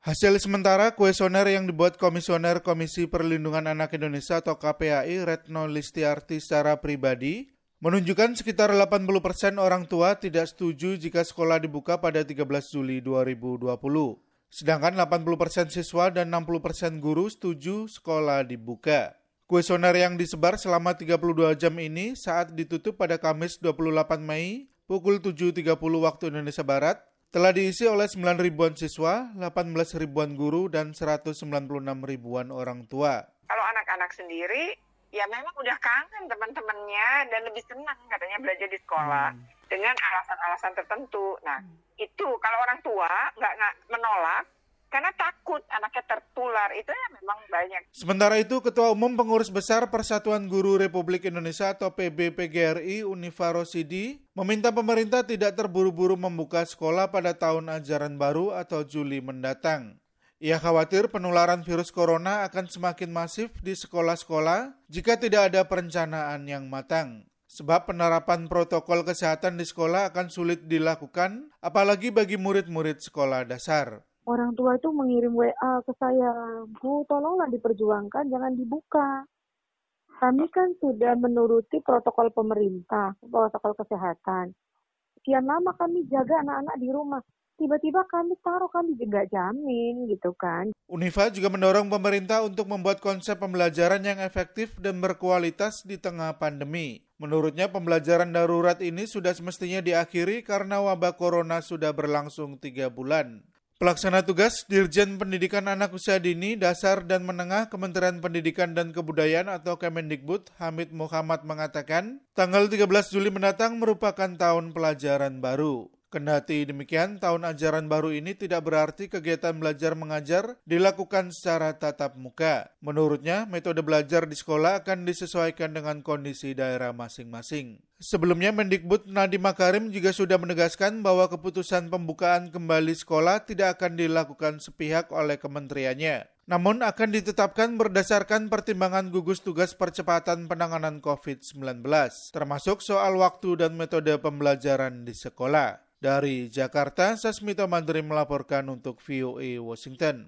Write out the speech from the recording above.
Hasil sementara kuesioner yang dibuat Komisioner Komisi Perlindungan Anak Indonesia atau KPAI Retno Listiarti secara pribadi menunjukkan sekitar 80 persen orang tua tidak setuju jika sekolah dibuka pada 13 Juli 2020. Sedangkan 80 persen siswa dan 60 persen guru setuju sekolah dibuka. Kuesioner yang disebar selama 32 jam ini saat ditutup pada Kamis 28 Mei pukul 7.30 waktu Indonesia Barat telah diisi oleh 9 ribuan siswa, 18 ribuan guru, dan 196 ribuan orang tua. Kalau anak-anak sendiri, ya memang udah kangen teman-temannya dan lebih senang katanya belajar di sekolah hmm. dengan alasan-alasan tertentu. Nah, hmm. itu kalau orang tua nggak menolak, karena takut anaknya tertular itu ya memang banyak. Sementara itu Ketua Umum Pengurus Besar Persatuan Guru Republik Indonesia atau PBPGRI Unifa Rosidi meminta pemerintah tidak terburu-buru membuka sekolah pada tahun ajaran baru atau Juli mendatang. Ia khawatir penularan virus corona akan semakin masif di sekolah-sekolah jika tidak ada perencanaan yang matang. Sebab penerapan protokol kesehatan di sekolah akan sulit dilakukan, apalagi bagi murid-murid sekolah dasar orang tua itu mengirim WA ke saya, Bu, tolonglah diperjuangkan, jangan dibuka. Kami kan sudah menuruti protokol pemerintah, protokol kesehatan. Sekian lama kami jaga anak-anak di rumah. Tiba-tiba kami taruh, kami juga jamin gitu kan. Unifa juga mendorong pemerintah untuk membuat konsep pembelajaran yang efektif dan berkualitas di tengah pandemi. Menurutnya pembelajaran darurat ini sudah semestinya diakhiri karena wabah corona sudah berlangsung tiga bulan. Pelaksana tugas Dirjen Pendidikan Anak Usia Dini, Dasar dan Menengah Kementerian Pendidikan dan Kebudayaan atau Kemendikbud, Hamid Muhammad mengatakan, tanggal 13 Juli mendatang merupakan tahun pelajaran baru. Kendati demikian, tahun ajaran baru ini tidak berarti kegiatan belajar mengajar dilakukan secara tatap muka. Menurutnya, metode belajar di sekolah akan disesuaikan dengan kondisi daerah masing-masing. Sebelumnya, Mendikbud Nadiem Makarim juga sudah menegaskan bahwa keputusan pembukaan kembali sekolah tidak akan dilakukan sepihak oleh kementeriannya. Namun akan ditetapkan berdasarkan pertimbangan gugus tugas percepatan penanganan COVID-19, termasuk soal waktu dan metode pembelajaran di sekolah. Dari Jakarta, Sasmito Mandri melaporkan untuk VOA Washington.